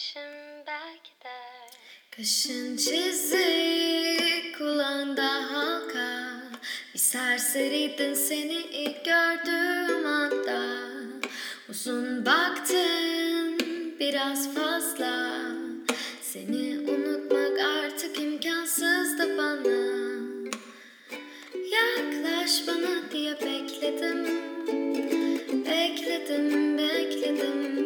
değilmişim belki de. Kaşın çizik, kulağında halka Bir serseriydin seni ilk gördüğüm anda. Uzun baktın biraz fazla. Seni unutmak artık imkansızdı bana. Yaklaş bana diye Bekledim, bekledim, bekledim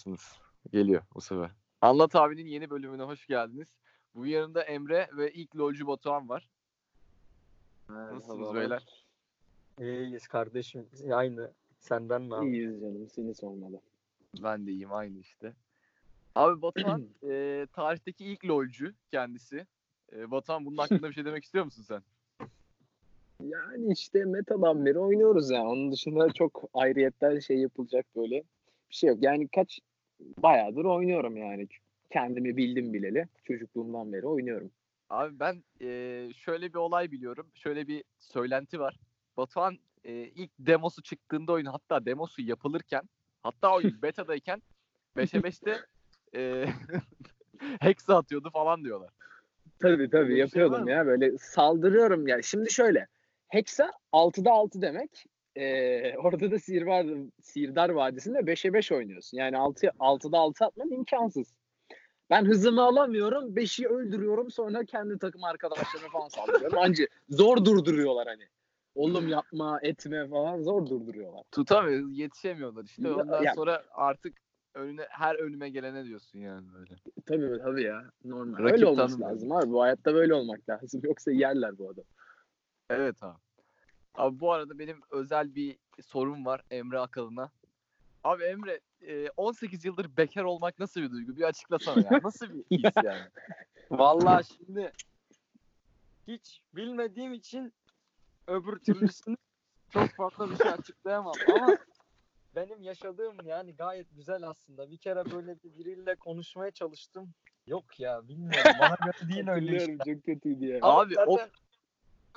Hazır mısınız? Geliyor bu sefer. Anlat abinin yeni bölümüne hoş geldiniz. Bu yanında Emre ve ilk lolcu Batuhan var. Nasılsınız beyler? İyiyiz kardeşim. Aynı. Senden ne haber? İyiyiz canım seni sormalı. Ben de iyiyim aynı işte. Abi Batuhan e, tarihteki ilk lolcu kendisi. E, Batuhan bunun hakkında bir şey demek istiyor musun sen? Yani işte metadan beri oynuyoruz ya. Onun dışında çok ayrıyetten şey yapılacak böyle bir şey yok. Yani kaç bayağıdır oynuyorum yani. Kendimi bildim bileli. Çocukluğumdan beri oynuyorum. Abi ben e, şöyle bir olay biliyorum. Şöyle bir söylenti var. Batuhan e, ilk demosu çıktığında oyun hatta demosu yapılırken hatta oyun beta'dayken 5'e 5'te e, hexa atıyordu falan diyorlar. Tabii tabii bir şey yapıyordum mı? ya. Böyle saldırıyorum yani. Şimdi şöyle. Hexa 6'da 6 demek. Ee, orada da Sihirdar, Sihirdar Vadisi'nde 5'e 5 oynuyorsun. Yani 6, 6'da 6 atman imkansız. Ben hızımı alamıyorum. 5'i öldürüyorum. Sonra kendi takım arkadaşlarına falan saldırıyorum. Anca zor durduruyorlar hani. Oğlum yapma etme falan zor durduruyorlar. Tutamıyor, yetişemiyorlar işte. Ondan ya- sonra artık önüne her önüme gelene diyorsun yani böyle. Tabii tabii ya. Normal. Rakip Öyle olması tanımıyor. lazım abi. Bu hayatta böyle olmak lazım. Yoksa yerler bu adam. Evet abi. Abi bu arada benim özel bir sorum var Emre Akalın'a. Abi Emre e, 18 yıldır bekar olmak nasıl bir duygu? Bir açıklasana ya. Nasıl bir his yani? Vallahi şimdi hiç bilmediğim için öbür türlüsünü çok fazla bir şey açıklayamam ama benim yaşadığım yani gayet güzel aslında. Bir kere böyle bir biriyle konuşmaya çalıştım. Yok ya bilmiyorum. Bana göre değil öyle işte. Çok kötüydü ya. Abi, o- zaten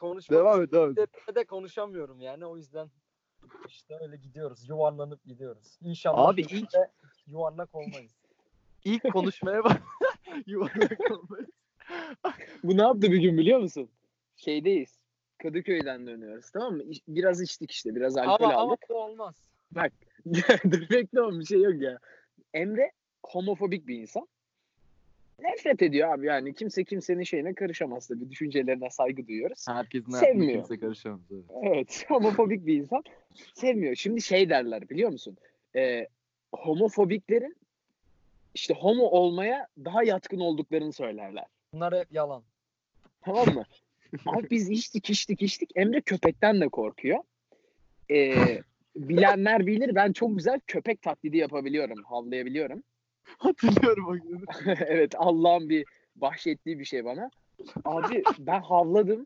konuşmak Devam et devam et. de konuşamıyorum yani o yüzden işte öyle gidiyoruz. Yuvarlanıp gidiyoruz. İnşallah Abi ilk- yuvarlak olmayız. İlk konuşmaya bak. Yuvarlak olmayı. Bu ne yaptı bir gün biliyor musun? Şeydeyiz. Kadıköy'den dönüyoruz tamam mı? Biraz içtik işte. Biraz alkol Ama, ama aldık. bu olmaz. Dur bekle oğlum bir şey yok ya. Emre homofobik bir insan. Nefret ediyor abi yani kimse kimsenin şeyine karışamaz tabii. Düşüncelerine saygı duyuyoruz. Herkesin Sevmiyor. kimse karışamaz. Evet. Evet homofobik bir insan. Sevmiyor. Şimdi şey derler biliyor musun? Ee, homofobiklerin işte homo olmaya daha yatkın olduklarını söylerler. Bunlar hep yalan. Tamam mı? Abi biz içtik içtik içtik. Emre köpekten de korkuyor. Ee, bilenler bilir ben çok güzel köpek taklidi yapabiliyorum. Havlayabiliyorum. Hatırlıyorum o günü. evet Allah'ın bir bahşettiği bir şey bana. Abi ben havladım.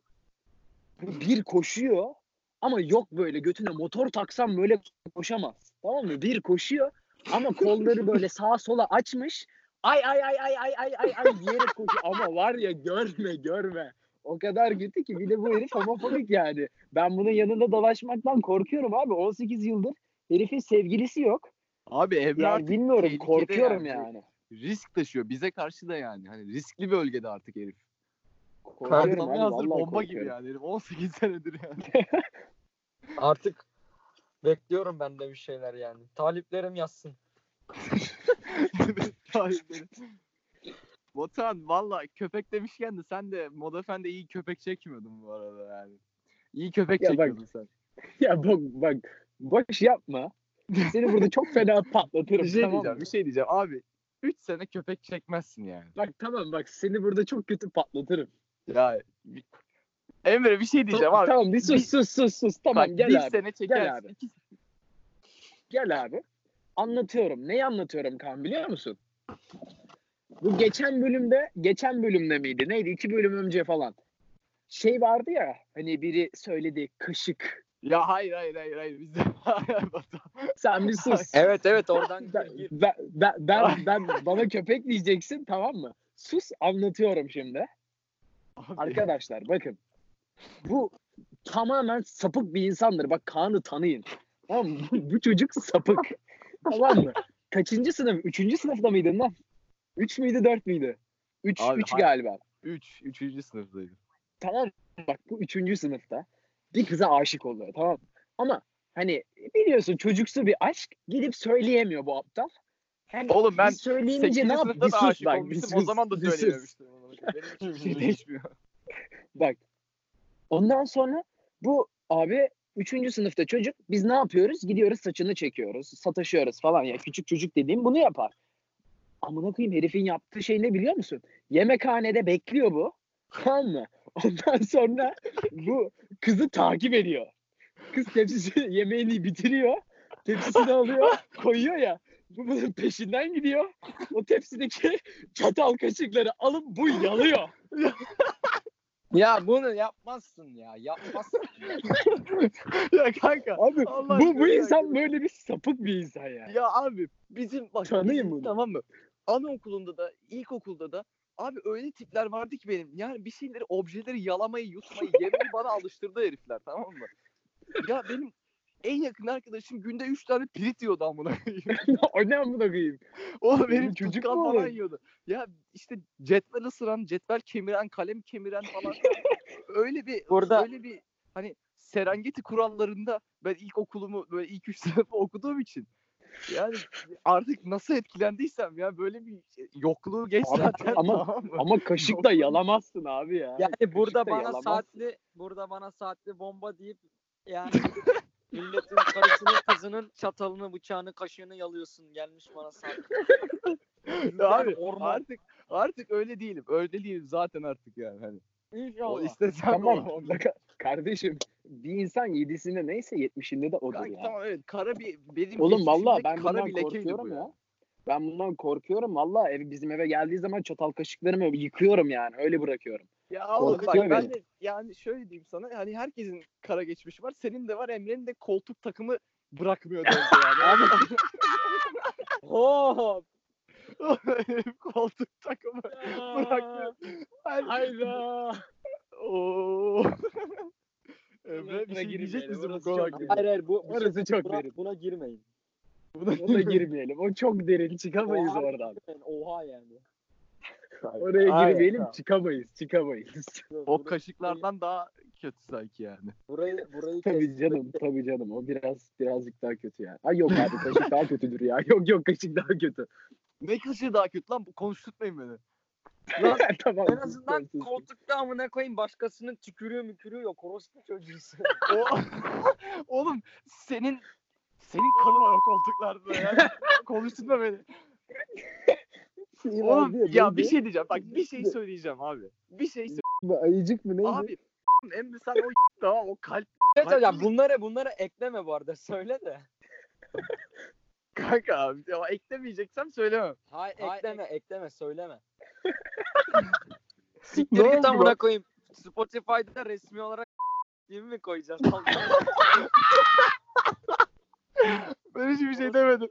Bir koşuyor ama yok böyle götüne motor taksam böyle koşamaz. Tamam mı? Bir koşuyor ama kolları böyle sağa sola açmış. Ay ay ay ay ay ay ay ay diyerek koşuyor. Ama var ya görme görme. O kadar kötü ki bir de bu herif homofobik yani. Ben bunun yanında dolaşmaktan korkuyorum abi. 18 yıldır herifin sevgilisi yok. Abi Emre Yani artık bilmiyorum korkuyorum yani. yani. risk taşıyor. Bize karşı da yani. Hani riskli bölgede artık herif. Korkuyorum abi, hazır bomba gibi yani. Herif 18 senedir yani. Artık bekliyorum ben de bir şeyler yani. Taliplerim yazsın. Botan valla köpek demişken de sen de Moda Efendi iyi köpek çekmiyordun bu arada yani. İyi köpek Ya bak- çekiyordun sen. Ya bak bak boş yapma. Seni burada çok fena patlatırım. Bir şey tamam diyeceğim, bir şey diyeceğim. Abi 3 sene köpek çekmezsin yani. Bak tamam bak seni burada çok kötü patlatırım. Ya bir- Emre bir şey diyeceğim abi. Tamam bir sus sus sus sus. Tamam Bak, gel bir abi. sene çekersin. abi. iki- Gel abi. Anlatıyorum. Neyi anlatıyorum Kaan biliyor musun? Bu geçen bölümde, geçen bölümde miydi? Neydi? İki bölüm önce falan. Şey vardı ya hani biri söyledi kaşık. Ya hayır hayır hayır hayır. Biz de... Sen bir sus. Evet evet oradan ben, ben, ben, ben, ben bana köpek diyeceksin tamam mı? Sus anlatıyorum şimdi. Abi, Arkadaşlar bakın. Bu tamamen sapık bir insandır. Bak Kaan'ı tanıyın. Tamam mı? Bu, bu çocuk sapık. tamam mı? Kaçıncı sınıf? Üçüncü sınıfta mıydın lan? Üç müydü dört müydü? Üç, Abi, üç hayır. galiba. 3. 3. sınıftaydım. Tamam? Bak bu üçüncü sınıfta bir kıza aşık oluyor tamam mı? Ama hani biliyorsun çocuksu bir aşk gidip söyleyemiyor bu aptal. Hani Oğlum ben 8. ne yap? Bir sus bak, bir sus, o zaman da söyleyememiştim. Benim için bir değişmiyor. Bak. Ondan sonra bu abi üçüncü sınıfta çocuk biz ne yapıyoruz? Gidiyoruz saçını çekiyoruz, sataşıyoruz falan ya. Küçük çocuk dediğim bunu yapar. Amına koyayım herifin yaptığı şey ne biliyor musun? Yemekhanede bekliyor bu. Tamam mı? Ondan sonra bu kızı takip ediyor. Kız tepsisi yemeğini bitiriyor. Tepsisini alıyor, koyuyor ya. Bu bunun peşinden gidiyor. O tepsideki çatal kaşıkları alıp bu yalıyor. Ya bunu yapmazsın ya. Yapmazsın. ya. ya kanka. Abi Allah bu bu insan ya. böyle bir sapık bir insan ya. Ya abi bizim bak Tanıyın bizim, bunu. tamam mı? Anaokulunda da ilkokulda da abi öyle tipler vardı ki benim. Yani bir şeyleri objeleri yalamayı, yutmayı, yemeyi bana alıştırdı herifler tamam mı? Ya benim en yakın arkadaşım günde 3 tane pirit yiyordu amına koyayım. o ne amına koyayım? Oğlum Benim benim çocuk falan yiyordu. Ya işte cetvel ısıran, cetvel kemiren, kalem kemiren falan. öyle bir Burada- öyle bir hani Serengeti kurallarında ben ilkokulumu böyle ilk üç sınıfı okuduğum için yani artık nasıl etkilendiysem ya böyle bir yokluğu geç Ama- zaten ama- tamam mı? Ama kaşıkla yalamazsın abi ya. Yani burada Kaşıkla bana yalamazsın. saatli burada bana saatli bomba deyip yani milletin karısının kızının çatalını bıçağını kaşığını yalıyorsun gelmiş bana saatli. Abi orman. artık artık öyle değilim. Öyle değilim zaten artık yani hani. O İnşallah. istesem Tamam. kardeşim bir insan yedisinde neyse yetmişinde de odur Kanka, ya. tamam evet kara bir benim Oğlum valla ben kara bundan bir korkuyorum ya. Ben bundan korkuyorum. Valla ev, bizim eve geldiği zaman çatal kaşıklarımı yıkıyorum yani. Öyle bırakıyorum. Ya oğlum bak ben de yani şöyle diyeyim sana hani herkesin kara geçmişi var. Senin de var Emre'nin de koltuk takımı bırakmıyor yani. Hop. koltuk takımı bırakmıyor. Hayda. Oo. Emre bir Buna şey diyecek misin bu orası konu hakkında? Hayır hayır bu, bu Orası şey- çok buna, derin. buna girmeyin. Ona girmeyelim. O çok derin. Çıkamayız Oha, oradan. Oha yani. Oraya Aynen, girmeyelim. Çıkamayız. Çıkamayız. O kaşıklardan daha kötü sanki yani. Burayı burayı Tabii canım, tabii canım. O biraz birazcık daha kötü yani. Ay yok abi kaşık daha kötüdür ya. Yok yok kaşık daha kötü. Ne kaşığı daha kötü lan? Konuşturtmayın beni. Lan tamam. en azından koltukta amına koyayım başkasının tükürüyor mükürüyor yok. Orospu çocuğusun. O... Oğlum senin senin kanın var o koltuklarda yani. Konuşturma beni. Şey Oğlum ya bir şey diyeceğim. Bak bir şey söyleyeceğim abi. Bir şey söyle. Bu Ayıcık mı neydi? Abi Emre sen o tamam o kalp Evet hocam bunları bunları ekleme bu arada söyle de. kanka abi. Ya eklemeyeceksem söylemem. Hayır ekleme ekleme söyleme. Siktir git amına koyayım. Spotify'da resmi olarak değil mi koyacağız? Ben hiçbir şey demedim.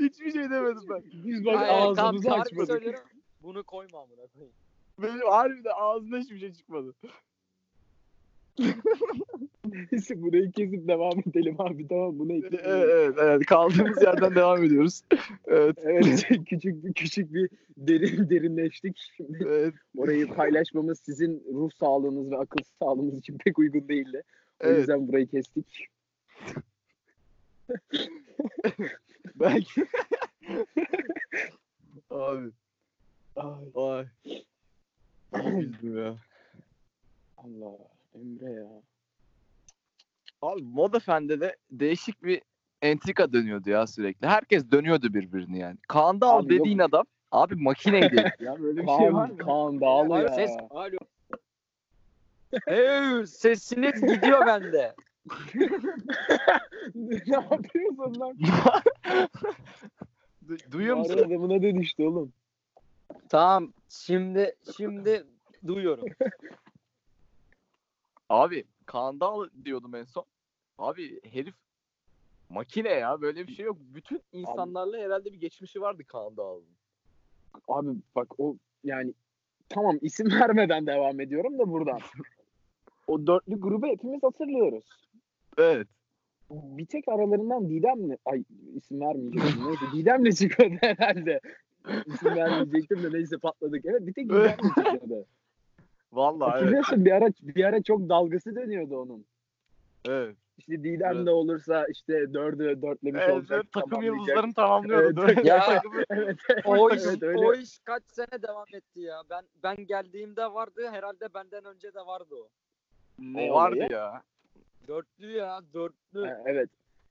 Hiçbir şey demedim ben. Biz bak Hayır, ağzımızı harbi açmadık. söylüyorum. Bunu koyma amına koyayım. Benim harbiden ağzımda hiçbir şey çıkmadı. Neyse burayı kesip devam edelim abi tamam bunu ekleyelim. evet, evet. Kaldığımız yerden devam ediyoruz. Evet, Evet küçük bir küçük bir derin derinleştik. Şimdi evet, orayı paylaşmamız sizin ruh sağlığınız ve akıl sağlığınız için pek uygun değildi. O evet. yüzden burayı kestik. Belki. Abi, Ay, ay. Üzüldüm ya. Allah Emre ya. Abi Moda Fen'de de değişik bir entrika dönüyordu ya sürekli. Herkes dönüyordu birbirini yani. Kaan Dağ Abi yok. dediğin adam abi makineydi. ya böyle bir şey var mı? Kaan Dağlı ya. ses alo. Hey, sesiniz gidiyor bende. ne yapıyorsun lan? Du- Duyuyor musun? adamına dönüştü oğlum. Tamam şimdi şimdi duyuyorum. Abi Kaan Dağ diyordum en son. Abi herif makine ya böyle bir şey yok. Bütün insanlarla herhalde bir geçmişi vardı Kaan Dağ'ın. Abi bak o yani tamam isim vermeden devam ediyorum da buradan. o dörtlü grubu hepimiz hatırlıyoruz. Evet. Bir tek aralarından Didem'le ay isim vermeyeceğim neyse Didem'le çıkıyordu herhalde. İsim vermeyecektim de neyse patladık. Evet bir tek Didem'le çıkıyordu. Vallahi evet. Hatırlıyorsun bir ara bir ara çok dalgası dönüyordu onun. evet. İşte Didem Evet. de olursa işte dördü dörtlemiş Evet, olacak. takım tamamlayacak. yıldızlarını tamamlıyordu. Evet. Evet. Ya. Takımı- Evet. O iş, Evet, öyle. o iş kaç sene devam etti ya. Ben ben geldiğimde vardı. Herhalde benden önce de vardı o. ne O vardı olayı. ya? Dörtlü ya, dörtlü. Ha, Evet.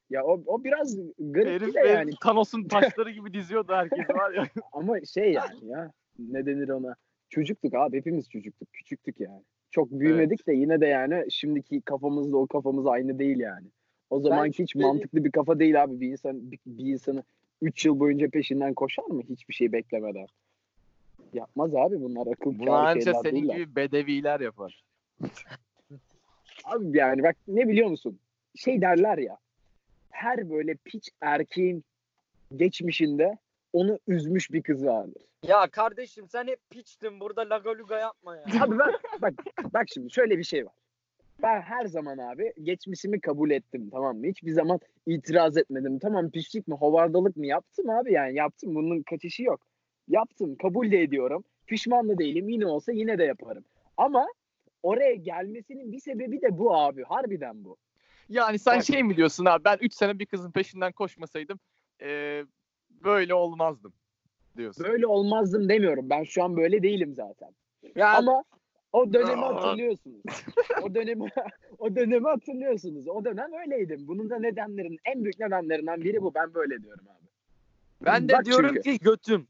Ya o, o biraz garip Herif de yani. yani. Thanos'un taşları gibi diziyordu herkes var ya. Ama şey yani ya ne denir ona? Çocuktuk abi hepimiz çocuktuk. Küçüktük yani. Çok büyümedik de yine de yani şimdiki kafamızla o kafamız aynı değil yani. O zamanki hiç şüpheli- mantıklı bir kafa değil abi. Bir insan bir, bir insanı 3 yıl boyunca peşinden koşar mı hiçbir şey beklemeden? Yapmaz abi bunlar akıl Bunu kârı anca senin değiller. gibi bedeviler yapar. Abi yani bak ne biliyor musun? Şey derler ya. Her böyle piç erkeğin geçmişinde onu üzmüş bir kız vardır. Ya kardeşim sen hep piçtin. Burada lagaluga yapma ya. Abi ben bak bak şimdi şöyle bir şey var. Ben her zaman abi geçmişimi kabul ettim tamam mı? Hiçbir zaman itiraz etmedim. Tamam pişlik mi, hovardalık mı yaptım abi yani yaptım. Bunun kaçışı yok. Yaptım, kabul de ediyorum. Pişman da değilim. Yine olsa yine de yaparım. Ama oraya gelmesinin bir sebebi de bu abi. Harbiden bu. Yani sen Bak- şey mi diyorsun abi ben 3 sene bir kızın peşinden koşmasaydım eee, böyle olmazdım diyorsun. Böyle olmazdım demiyorum. Ben şu an böyle değilim zaten. Ya Ama o dönemi hatırlıyorsunuz. o dönemi o dönemi hatırlıyorsunuz. O dönem öyleydim. Bunun da nedenlerin en büyük nedenlerinden biri bu. Ben böyle diyorum abi. ben de Bak diyorum çünkü. ki götüm.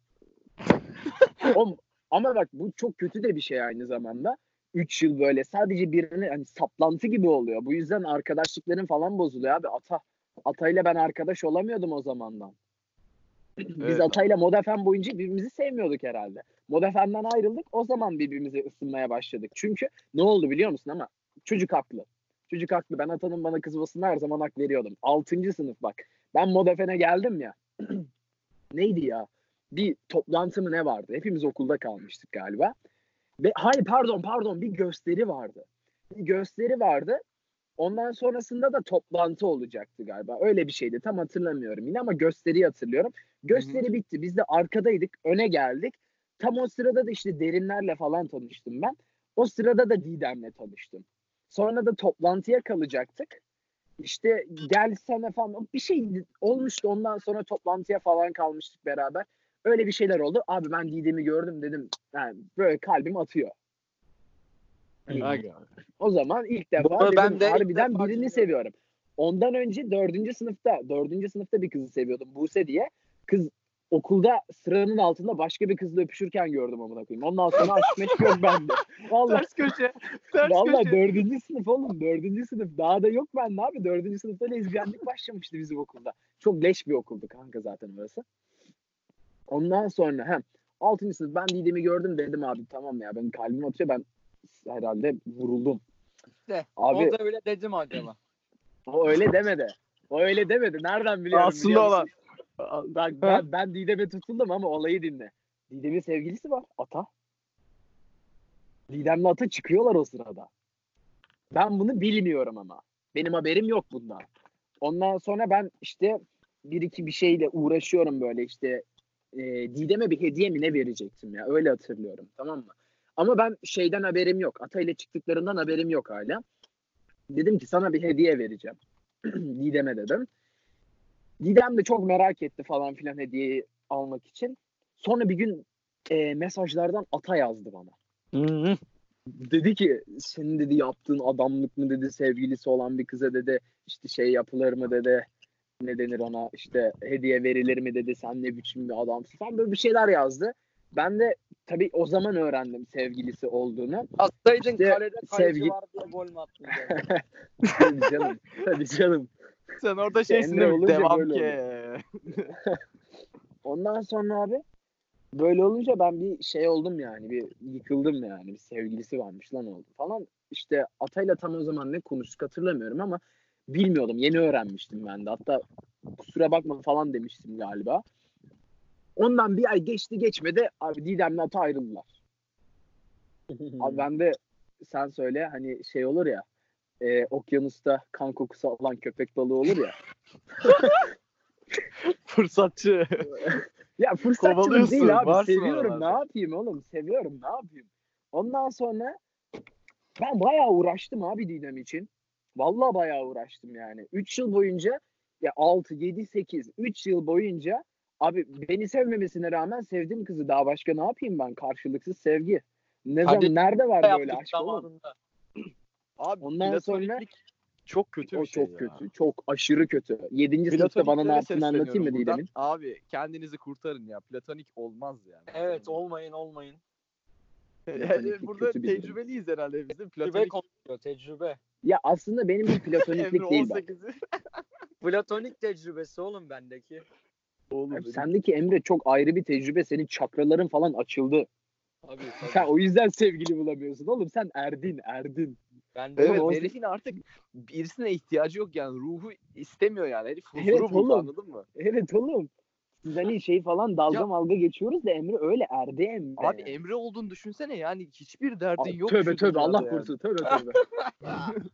O- ama bak bu çok kötü de bir şey aynı zamanda. 3 yıl böyle sadece birine hani saplantı gibi oluyor. Bu yüzden arkadaşlıkların falan bozuluyor abi. Ata Atayla ben arkadaş olamıyordum o zamandan. Biz Evet. Atayla Modafen boyunca birbirimizi sevmiyorduk herhalde. Modafen'den ayrıldık. O zaman birbirimize ısınmaya başladık. Çünkü ne oldu biliyor musun ama çocuk haklı. Çocuk haklı. Ben Atan'ın bana kızmasına her zaman hak veriyordum. 6. sınıf bak. Ben Modafen'e geldim ya. Neydi ya? Bir toplantı mı ne vardı? Hepimiz okulda kalmıştık galiba. Ve hayır pardon pardon bir gösteri vardı. Bir gösteri vardı. Ondan sonrasında da toplantı olacaktı galiba. Öyle bir şeydi. Tam hatırlamıyorum yine ama gösteriyi hatırlıyorum. Gösteri bitti. Biz de arkadaydık. Öne geldik. Tam o sırada da işte derinlerle falan tanıştım ben. O sırada da Didem'le tanıştım. Sonra da toplantıya kalacaktık. İşte gelsene falan bir şey olmuştu ondan sonra toplantıya falan kalmıştık beraber. Öyle bir şeyler oldu. Abi ben Didem'i gördüm dedim. Yani böyle kalbim atıyor. O zaman ilk defa Bunu dedim, ben de harbiden defa birini seviyorum. Ondan önce dördüncü sınıfta, dördüncü sınıfta bir kızı seviyordum. Buse diye. Kız okulda sıranın altında başka bir kızla öpüşürken gördüm amına koyayım. Ondan sonra aşk meşk yok bende. Vallahi Ters köşe. Ters Vallahi köşe. dördüncü sınıf oğlum. Dördüncü sınıf. Daha da yok bende abi. Dördüncü sınıfta lezbiyenlik başlamıştı bizim okulda. Çok leş bir okuldu kanka zaten orası. Ondan sonra hem altıncı sınıf ben Didem'i gördüm dedim abi tamam ya benim kalbim atıyor ben herhalde vuruldum. De, Abi Orada öyle dedim acaba. o öyle demedi. O öyle demedi. Nereden biliyorum? Aslında biliyor olan. Bak ben, ben Didem'e tutuldum ama olayı dinle. Didem'in sevgilisi var. Ata. Didem'le Ata çıkıyorlar o sırada. Ben bunu bilmiyorum ama. Benim haberim yok bundan. Ondan sonra ben işte bir iki bir şeyle uğraşıyorum böyle işte e, Didem'e bir hediye mi ne verecektim ya öyle hatırlıyorum tamam mı? Ama ben şeyden haberim yok. Ata ile çıktıklarından haberim yok hala. Dedim ki sana bir hediye vereceğim. Didem'e dedim. Didem de çok merak etti falan filan hediyeyi almak için. Sonra bir gün e, mesajlardan Ata yazdı bana. Dedi ki senin dedi yaptığın adamlık mı dedi sevgilisi olan bir kıza dedi işte şey yapılır mı dedi ne denir ona işte hediye verilir mi dedi sen ne biçim bir adamsın falan böyle bir şeyler yazdı. Ben de tabii o zaman öğrendim sevgilisi olduğunu. Atsaydın İşte kalede kaleci sevgi- var diye gol mü attın? Tabii canım. Tabii canım. Sen orada şeysin değil mi? Devam ki. Ondan sonra abi böyle olunca ben bir şey oldum yani bir yıkıldım yani bir sevgilisi varmış lan oldu falan. İşte Atay'la tam o zaman ne konuştuk hatırlamıyorum ama bilmiyordum yeni öğrenmiştim ben de hatta kusura bakma falan demiştim galiba. Ondan bir ay geçti geçmedi abi Didem'le Ata ayrıldılar. Abi ben de sen söyle hani şey olur ya e, okyanusta kan kokusu alan köpek balığı olur ya. Fırsatçı. Ya Kovalıyorsun, değil abi. Seviyorum oralarda. ne yapayım oğlum. Seviyorum ne yapayım. Ondan sonra ben bayağı uğraştım abi Didem için. Vallahi bayağı uğraştım yani. 3 yıl boyunca ya 6, 7, 8 3 yıl boyunca abi beni sevmemesine rağmen sevdiğim kızı daha başka ne yapayım ben? Karşılıksız sevgi. Ne Hadi zaman nerede var böyle aşk oğlum? zamanında. Abi Ondan sonra- çok kötü O bir şey çok ya. kötü. Çok aşırı kötü. 7. sınıfta bana ne yaptığını anlatayım mı. Didem'in? Abi kendinizi kurtarın ya. Platonik olmaz yani. Evet olmayın olmayın. Yani burada kötü bir durum. tecrübeliyiz herhalde biz de. Tecrübe Platonik konuşuyor tecrübe. Ya aslında benim bir platoniklik değil bak. 18'i. Platonik tecrübesi oğlum bendeki. Oğlum Abi Sendeki Emre çok ayrı bir tecrübe. Senin çakraların falan açıldı. Tabii Sen o yüzden sevgili bulamıyorsun. Oğlum sen erdin, erdin. Ben de Evet o- herifin artık birisine ihtiyacı yok yani. Ruhu istemiyor yani. Herif huzuru Evet buldu oğlum. anladın mı? Evet oğlum. Siz hani şey falan dalga Ya- malga geçiyoruz da Emre öyle erdi Emre. Abi Emre olduğunu düşünsene yani hiçbir derdin Abi, yok. Tövbe tövbe Allah yani. korusun tövbe tövbe.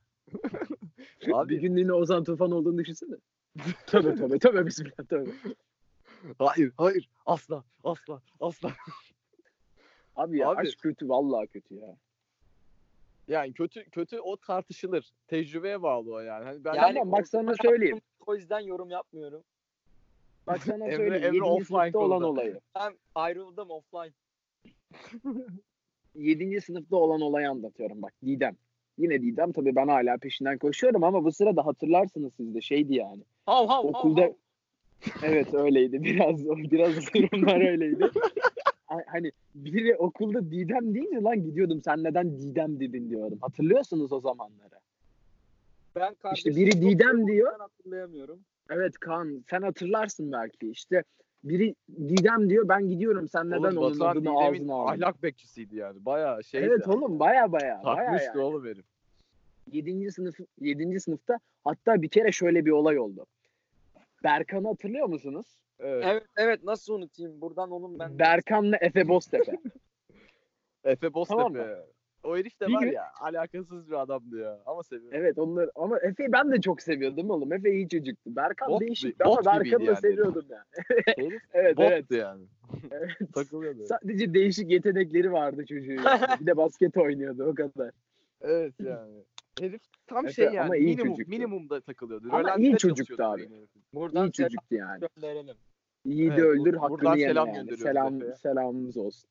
bir Abi günlüğüne Ozan Tufan olduğunu düşünsene. tövbe tövbe tövbe bismillah tövbe. Hayır hayır asla asla asla. Abi ya Abi- aşk kötü vallahi kötü ya. Yani kötü kötü o tartışılır. Tecrübeye bağlı o yani. Hani ben Yani Tamam bak sana söyleyeyim. O yüzden yorum yapmıyorum. Bak sana Emre- söyleyeyim. Emre 7. offline olan olayı. Ben ayrıldım offline. 7. sınıfta olan olayı anlatıyorum bak Didem. Yine Didem tabii ben hala peşinden koşuyorum ama bu sırada hatırlarsınız siz de şeydi yani. Hav hav Okulda- hav hav. Evet öyleydi. Biraz biraz durumlar öyleydi. Ha- Hani biri okulda Didem deyince lan gidiyordum sen neden Didem dedin diyorum. Hatırlıyorsunuz o zamanları. Ben İşte biri Didem diyor. Ben hatırlayamıyorum. Evet Kaan sen hatırlarsın belki. İşte biri Didem diyor ben gidiyorum sen neden Oğlum, onun Batuhan adını Didem'in ağzına aldın. ahlak bekçisiydi yani. Bayağı şeydi. Evet oğlum baya baya. baya Takmıştı yani. oğlum herif. 7. sınıf 7. sınıfta hatta bir kere şöyle bir olay oldu. Berkan'ı hatırlıyor musunuz? Evet. Evet evet nasıl unutayım buradan onun ben. Berkan'la Efe Boztepe. Efe Boztepe. Tamam mı? O herif de Bir var gün- ya alakasız bir adamdı ya. Ama seviyorum. evet onlar ama Efe'yi ben de çok seviyordum oğlum. Efe iyi çocuktu. Berkan Bot- değişikti bot ama Berkan'ı da yani. seviyordum yani. Herif Evet bottu evet. yani. Evet. Takılıyordu. Sadece değişik yetenekleri vardı çocuğun. yani. Bir de basket oynuyordu o kadar. evet yani. Herif tam Evet, şey ama yani iyi minimum çocuktu. minimumda takılıyordu. Ama Rölanti'de iyi çocuktu abi. herif. Buradan İyi çocuktu yani. gönderelim. Yiğidi Evet, öldür bur- hakkını buradan yeme selam yani. Selam, Efe'ye. selamımız olsun.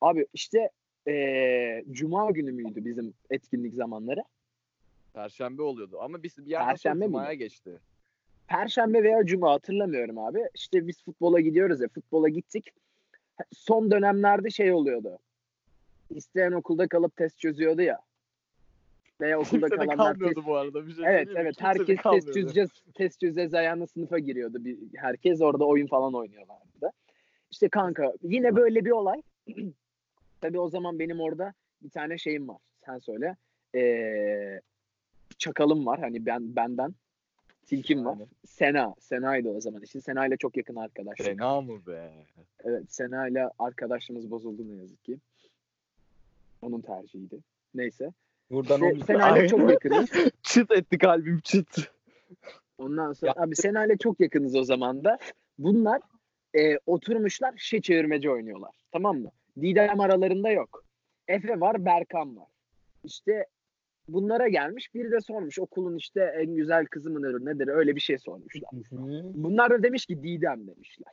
Abi işte eee, Cuma günü müydü bizim etkinlik zamanları? Perşembe oluyordu ama biz bir yerden Perşembe miydi? Cuma'ya geçti. Perşembe veya Cuma hatırlamıyorum abi. İşte biz futbola gidiyoruz ya futbola gittik. Son dönemlerde şey oluyordu. İsteyen okulda kalıp test çözüyordu ya. Veya okulda Kimse kalanlar kalmıyordu test... bu arada. Bir şey Evet evet Kimse herkes test çözeceğiz, test çözeceğiz ayağına sınıfa giriyordu. Bir, herkes orada oyun falan oynuyorlardı. İşte kanka yine böyle bir olay. Tabii o zaman benim orada bir tane şeyim var. Sen söyle. Ee, çakalım var hani ben benden. Tilkim var. Sena. Sena'ydı o zaman. İşte Sena ile çok yakın arkadaş. Fena mı be? Evet Sena ile arkadaşlığımız bozuldu ne yazık ki. Onun tercihiydi. Neyse. Buradan İşte onu Sena ile çok yakınız. çıt etti kalbim çıt. Ondan sonra abi Sena ile çok yakınız o zaman da. Bunlar e, oturmuşlar şişe çevirmece oynuyorlar. Tamam mı? Didem aralarında yok. Efe var, Berkan var. İşte bunlara gelmiş. Biri de sormuş okulun işte en güzel kızı mıdır nedir öyle bir şey sormuşlar. Bunlar da demiş ki Didem demişler.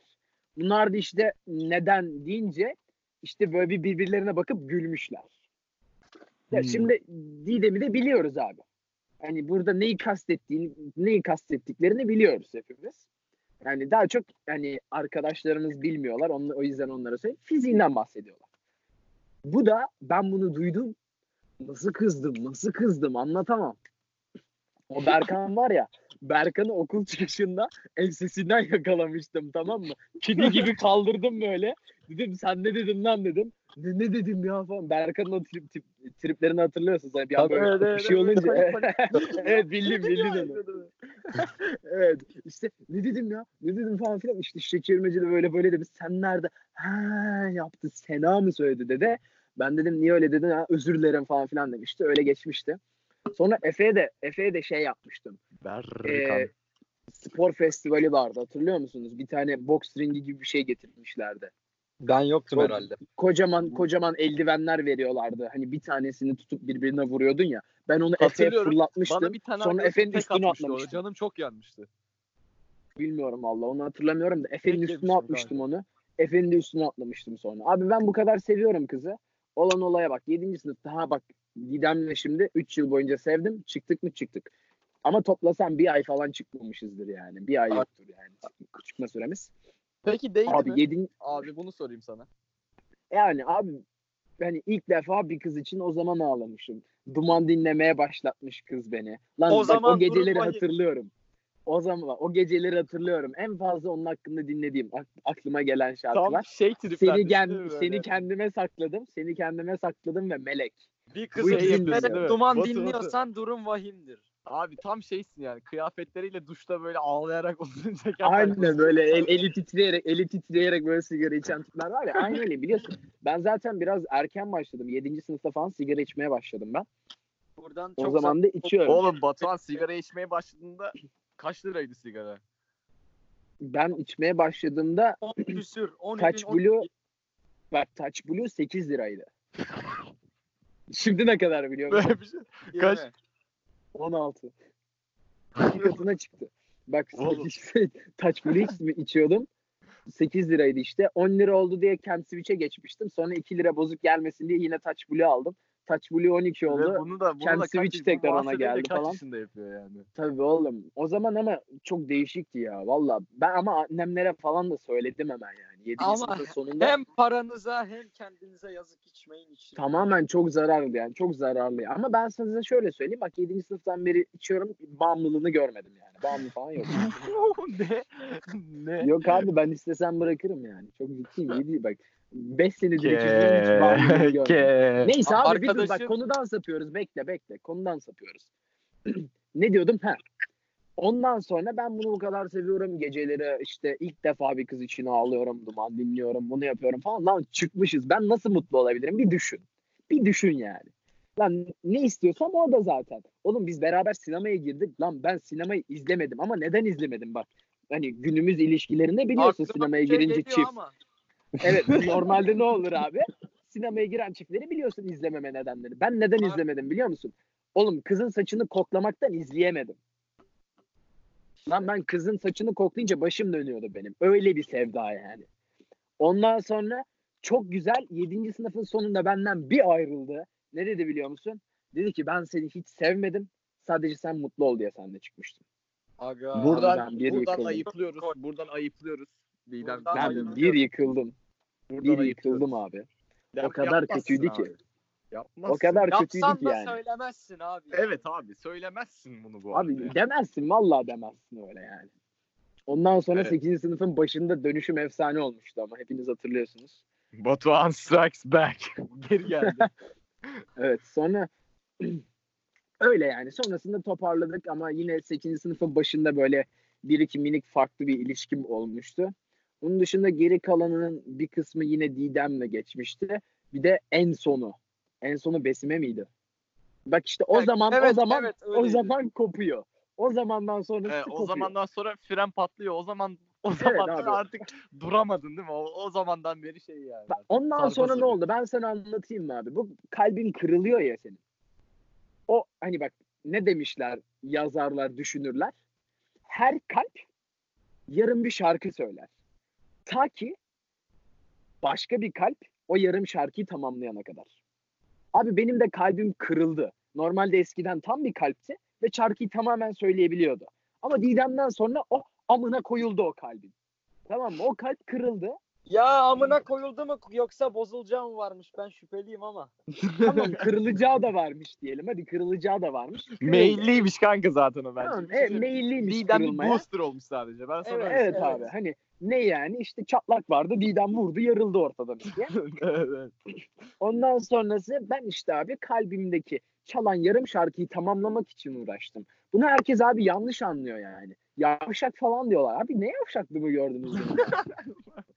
Bunlar da işte neden deyince işte böyle bir birbirlerine bakıp gülmüşler. Ya Hmm. şimdi Didem'i de biliyoruz abi. Hani burada neyi kastettiğini, neyi kastettiklerini biliyoruz hepimiz. Yani daha çok hani arkadaşlarımız bilmiyorlar. Onu, o yüzden onlara söyleyeyim. Fiziğinden bahsediyorlar. Bu da ben bunu duydum. Nasıl kızdım, nasıl kızdım anlatamam. O Berkan var ya, Berkan'ı okul çıkışında ensesinden yakalamıştım tamam mı? Kedi gibi kaldırdım böyle. Dedim sen ne dedin lan dedim. Ne, ne dedim ya falan. Berkan'ın o trip, trip, triplerini hatırlıyorsunuz. Yani bir an böyle evet, bir evet, şey evet. olunca. Evet bildim bildim onu. evet. İşte ne dedim ya? Ne dedim falan filan. İşte şekermeci de böyle böyle demiş sen nerede? Ha yaptı. Sena mı söyledi dede? Ben dedim niye öyle dedin? Ha özür dilerim falan filan demişti. Öyle geçmişti. Sonra Efe'ye de Efe'ye de şey yapmıştım. Berkan. Ee, spor festivali vardı. Hatırlıyor musunuz? Bir tane boks ringi gibi bir şey getirmişlerdi Ben yoktum Çok- herhalde. kocaman kocaman eldivenler veriyorlardı hani bir tanesini tutup birbirine vuruyordun ya ben onu Efe'ye fırlatmıştım Bana bir tane sonra Efe'nin üstüne atlamıştım Canım çok yanmıştı. Bilmiyorum valla onu hatırlamıyorum da Efe'nin üstüne atmıştım onu. Efe'nin de üstüne atlamıştım sonra. Abi ben bu kadar seviyorum kızı. Olan olaya bak. 7. sınıfta ha bak Didem'le şimdi 3 yıl boyunca sevdim. Çıktık mı çıktık. Ama toplasam bir ay falan çıkmamışızdır yani. Bir ay yoktur yani çıkma süremiz. Peki değil mi? Abi 7. Abi bunu sorayım sana. Yani abi hani ilk defa bir kız için o zaman ağlamışım. Duman dinlemeye başlatmış kız beni. Lan O bak, zaman o geceleri hatırlıyorum. O zaman o geceleri hatırlıyorum. En fazla onun hakkında dinlediğim ak- aklıma gelen şarkılar. Tam şey. Seni gen, seni kendime sakladım. Seni kendime sakladım ve melek. Bir kızı dinliyorum. duman Batu, Batu. dinliyorsan durum vahimdir. Abi tam şeysin yani. Kıyafetleriyle duşta böyle ağlayarak uzun çeken. Aynen böyle el, eli titreyerek eli titreyerek böyle sigara içen tipler var ya. Aynen öyle biliyorsun. Ben zaten biraz erken başladım. 7. sınıfta falan sigara içmeye başladım ben. Buradan O çok zaman da içiyorum. Oğlum Batuhan sigara içmeye başladığında kaç liraydı sigara? Ben içmeye başladığımda 10 küsür. 10 Touch Blue bak Touch Blue 8 liraydı. Şimdi ne kadar biliyor musun? Böyle bir şey. Kaç? 16. İki katına çıktı. Bak Oğlum. işte Touch Blue iç- içiyordum. 8 liraydı işte. 10 lira oldu diye Kent Switch'e geçmiştim. Sonra 2 lira bozuk gelmesin diye yine Touch Blue aldım. Touch Blue 12 Ve oldu. bunu da bunu Kendi da kaç, Switch bu tekrar ona geldi kaç falan. yapıyor yani. Tabii oğlum. O zaman ama çok değişikti ya. Valla ben ama annemlere falan da söyledim hemen yani. 7. Ama sınıfın sonunda Hem paranıza hem kendinize yazık içmeyin için. tamamen çok zararlı yani. Çok zararlı. Ama ben size şöyle söyleyeyim. Bak 7. sınıftan beri içiyorum. Bağımlılığını görmedim yani. Bağımlı falan yok. ne? ne? yok abi ben istesem bırakırım yani. Çok ciddiyim. Yedi, bak 5 senedir içiyorum hiç bağımlılığını görmedim. Neyse abi bir dur bak Arkadaşım- konudan sapıyoruz. Bekle bekle. Konudan sapıyoruz. ne diyordum? Ha. Ondan sonra ben bunu bu kadar seviyorum. Geceleri işte ilk defa bir kız için ağlıyorum. Duman dinliyorum. Bunu yapıyorum falan. Lan çıkmışız. Ben nasıl mutlu olabilirim? Bir düşün. Bir düşün yani. Lan ne istiyorsam o da zaten. Oğlum biz beraber sinemaya girdik. Lan ben sinemayı izlemedim ama neden izlemedim bak. Hani günümüz ilişkilerinde biliyorsun Aklıma sinemaya şey girince çift. Ama. Evet normalde ne olur abi? Sinemaya giren çiftleri biliyorsun izlememe nedenleri. Ben neden izlemedim biliyor musun? Oğlum kızın saçını koklamaktan izleyemedim. Lan ben kızın saçını koklayınca başım dönüyordu benim. Öyle bir sevda yani. Ondan sonra çok güzel 7. sınıfın sonunda benden bir ayrıldı. Ne dedi biliyor musun? Dedi ki ben seni hiç sevmedim. Sadece sen mutlu ol diye seninle çıkmıştım. Aga. Buradan buradan yıkıldım. ayıplıyoruz. Buradan ayıplıyoruz. Didem. Buradan Ben ayıklıyorum. bir yıkıldım. Buradan Bir yıkıldım abi. Didem, O kadar kötüydü abi. ki. Yapmazsın. O kadar kötüydü Yapsan ki da yani. söylemezsin abi. Evet abi söylemezsin bunu bu arada. Abi demezsin vallahi demezsin öyle yani. Ondan sonra Evet. 8. sınıfın başında dönüşüm efsane olmuştu ama hepiniz hatırlıyorsunuz. Batuhan strikes back. Geri geldi. Evet sonra öyle yani. Sonrasında toparladık ama yine 8. sınıfın başında böyle bir iki minik farklı bir ilişkim olmuştu. Onun dışında geri kalanının bir kısmı yine Didem'le geçmişti. Bir de en sonu. En sonu Besime miydi? Bak işte o Evet, zaman o evet, zaman evet, o zaman kopuyor. O zamandan sonrası Evet, o kopuyor. zamandan sonra fren patlıyor. O zaman o zaman abi. artık duramadın değil mi? O, o zamandan beri şey yani. Bak, ondan Sarpa sonra ne sarıyor. oldu? Ben sana anlatayım mı abi? Bu kalbin kırılıyor ya senin. O hani bak ne demişler yazarlar, düşünürler. Her kalp yarım bir şarkı söyler. Ta ki başka bir kalp o yarım şarkıyı tamamlayana kadar. Abi benim de kalbim kırıldı. Normalde eskiden tam bir kalpti ve şarkıyı tamamen söyleyebiliyordu. Ama Didem'den sonra o amına koyuldu o kalbin. Tamam mı? O kalp kırıldı. Ya amına koyuldu mu yoksa bozulacağı mı varmış? Ben şüpheliyim ama. Tamam kırılacağı da varmış diyelim. Hadi kırılacağı da varmış. Meyilliymiş kanka zaten o bence. Tamam, evet, meyilliymiş Didem bir kırılmaya. booster olmuş sadece. Ben sana Evet, Evet, abi hani ne yani işte çatlak vardı Didem vurdu yarıldı ortadan söyleyeyim. evet, evet. Ondan sonrası ben işte abi kalbimdeki çalan yarım şarkıyı tamamlamak için uğraştım. Bunu herkes abi yanlış anlıyor yani. Yavşak falan diyorlar. Abi ne yavşaklığı mı gördünüz?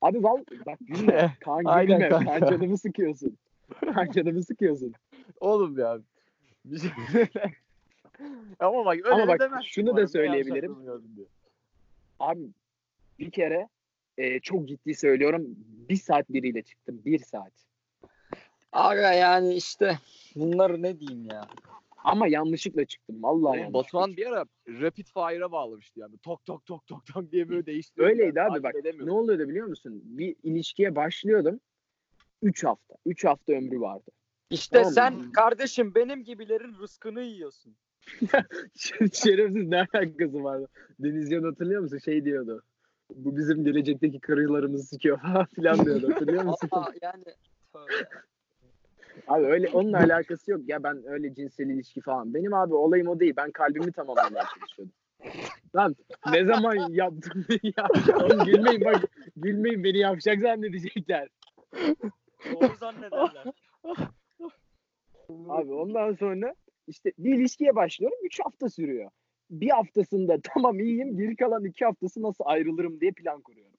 abi val bak gülme. Kaan Aynen gülme. kanka. Kaan canımı sıkıyorsun. Kaan canımı sıkıyorsun. Oğlum ya. Bir şey... Ama bak öyle Ama bak, demezsin şunu da söyleyebilirim. Abi bir kere e, çok ciddi söylüyorum bir saat biriyle çıktım. Bir saat. Aga yani işte bunları ne diyeyim ya. Ama yanlışlıkla çıktım. Vallahi Oğlum, yanlışlıkla Batuhan bir ara rapid fire'a bağlamıştı yani. Tok tok tok tok tok diye böyle değiştiriyor. Öyleydi yani. abi bak. Ne oluyordu biliyor musun? Bir ilişkiye başlıyordum. 3 hafta. 3 hafta ömrü vardı. İşte Tamam. sen kardeşim benim gibilerin rızkını yiyorsun. Şerefsiz ne alakası vardı? Deniz Yan hatırlıyor musun? Şey diyordu. Bu bizim gelecekteki karılarımızı sikiyor falan filan diyordu. Hatırlıyor musun? Aa, yani tövbe. Abi öyle onun alakası yok. Ya ben öyle cinsel ilişki falan. Benim abi olayım o değil. Ben kalbimi tamamlamaya çalışıyordum. Lan ne zaman yaptım ya? Oğlum gülmeyin bak. Gülmeyin beni yapacak zannedecekler. Doğru zannederler. Abi ondan sonra işte bir ilişkiye başlıyorum. 3 hafta sürüyor. Bir haftasında tamam iyiyim. Geri kalan 2 haftası nasıl ayrılırım diye plan kuruyorum.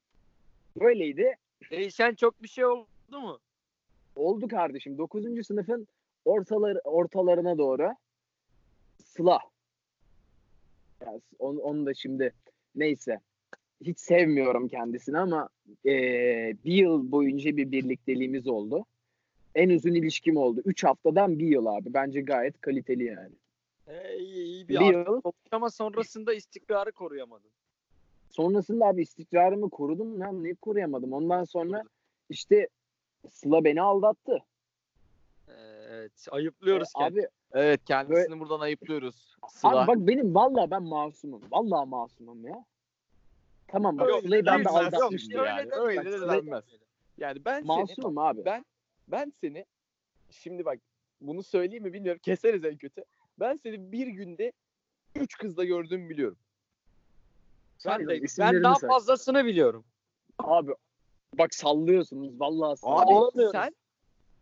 Böyleydi. Değişen çok bir şey oldu mu? Oldu kardeşim. 9. sınıfın ortaları, ortalarına doğru Sıla. Ya, onu, onu da şimdi neyse. Hiç sevmiyorum kendisini ama eee, bir yıl boyunca bir birlikteliğimiz oldu. En uzun ilişkim oldu. 3 haftadan bir yıl abi. Bence gayet kaliteli yani. Ee, iyi, iyi Bir bir yıl. ama sonrasında istikrarı koruyamadın. Sonrasında abi istikrarımı korudum lan. Niye koruyamadım? Ondan sonra işte Sıla beni aldattı. Ee, evet ayıplıyoruz Ee, kendimizi. abi, Evet kendisini buradan ayıplıyoruz. Sıla. abi bak benim valla ben masumum. Valla masumum ya. Tamam bak Öyle Sıla'yı ben de aldatmıştım. yani. Öyle de denmez. Yani ben seni Masumum abi. ben ben seni şimdi bak bunu söyleyeyim mi bilmiyorum. Keseriz en kötü. Ben seni bir günde üç kızla gördüğümü biliyorum. Ben, Sayın de, ben daha say. fazlasını biliyorum. Abi bak sallıyorsunuz vallahi Abi sallıyorsunuz. olamıyoruz. sen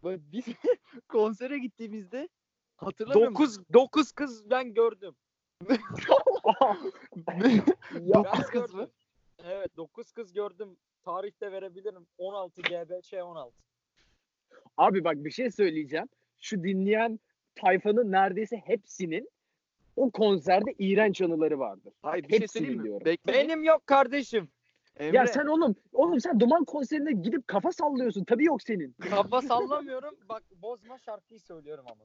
böyle biz konsere gittiğimizde hatırlamıyor musun? 9 9 kız ben gördüm. Ya, Dokuz kız mı? Evet 9 kız gördüm. Tarihte verebilirim. 16 GBÇ 16. abi bak bir şey söyleyeceğim. Şu dinleyen tayfanın neredeyse hepsinin o konserde iğrenç anıları vardır. Hayır bir şey Hepsini söyleyeyim mi? biliyorum. Bekle. Benim yok kardeşim. Emre, Ya sen oğlum, oğlum sen Duman konserine gidip kafa sallıyorsun. Tabii yok senin. Kafa sallamıyorum. Bak bozma şarkıyı söylüyorum ama.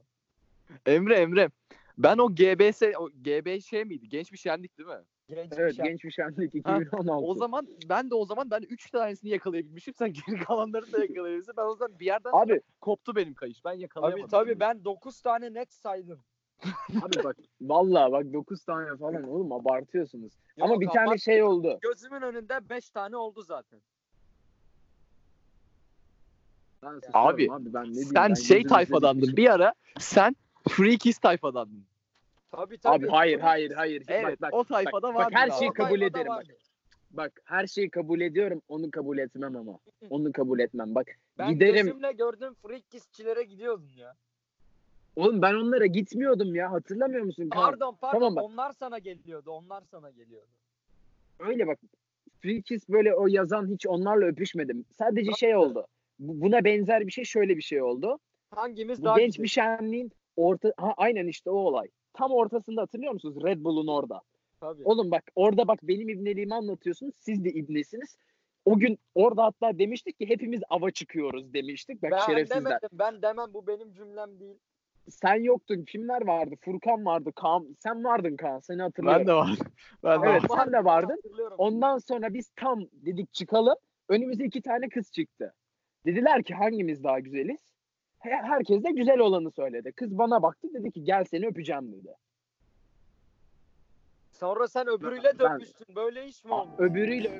Emre Emre. Ben o GBS o GB şey miydi? Genç bir şenlik değil mi? Genç bir Evet şey. genç bir şenlik Ha, 2016. O zaman ben de o zaman ben 3 tanesini yakalayabilmişim. Sen geri kalanlarını da yakalayabilmişsin. Ben o zaman bir yerden Abi koptu benim kayış. Ben yakalayamadım. Tabii tabii ben 9 tane net saydım. abi bak vallahi bak 9 tane falan oğlum abartıyorsunuz. Ama Yok, bir tane abart- şey oldu. Gözümün önünde 5 tane oldu zaten. Ben Abi, abi ben ne diyeyim, Sen ben şey tayfadandın. Bir ara sen Free Kiss tayfadandın. Tabii tabii. Abi hayır hayır hayır. Evet bak, o bak, tayfada bak, vardı. her abi. şeyi O kabul ederim bak. bak her şeyi kabul ediyorum onu kabul etmem ama. Onu kabul etmem bak. Ben giderim. gözümle gördüğüm freak kissçilere gidiyordum ya. Oğlum ben onlara gitmiyordum ya hatırlamıyor musun? Pardon pardon Tamam bak. onlar sana geliyordu. Onlar sana geliyordu. Öyle bak. Free Kiss böyle o yazan hiç onlarla öpüşmedim. Sadece şey oldu. Bu- Buna benzer bir şey şöyle bir şey oldu. Hangimiz Bu daha genç güzel? bir şenliğin orta ha, aynen işte o olay. Tam ortasında hatırlıyor musunuz? Red Bull'un orada. Tabii. Oğlum bak orada bak benim ibneliğimi anlatıyorsunuz. Siz de ibnesiniz. O gün orada hatta demiştik ki hepimiz ava çıkıyoruz demiştik. Bak ben şerefsizler. demedim. Ben demem bu benim cümlem değil. Sen yoktun. Kimler vardı? Furkan vardı. Kaan. Sen vardın Kaan. Seni hatırlıyorum. Ben de var. Ben de Evet, var. sen de vardın. Ondan sonra biz tam dedik çıkalım. Önümüze iki tane kız çıktı. Dediler ki hangimiz daha güzeliz? He- Herkes de güzel olanı söyledi. Kız bana baktı dedi ki gel seni öpeceğim dedi. Sonra sen öbürüyle Ben- dönmüştün. Böyle iş mi oldu? Öbürüyle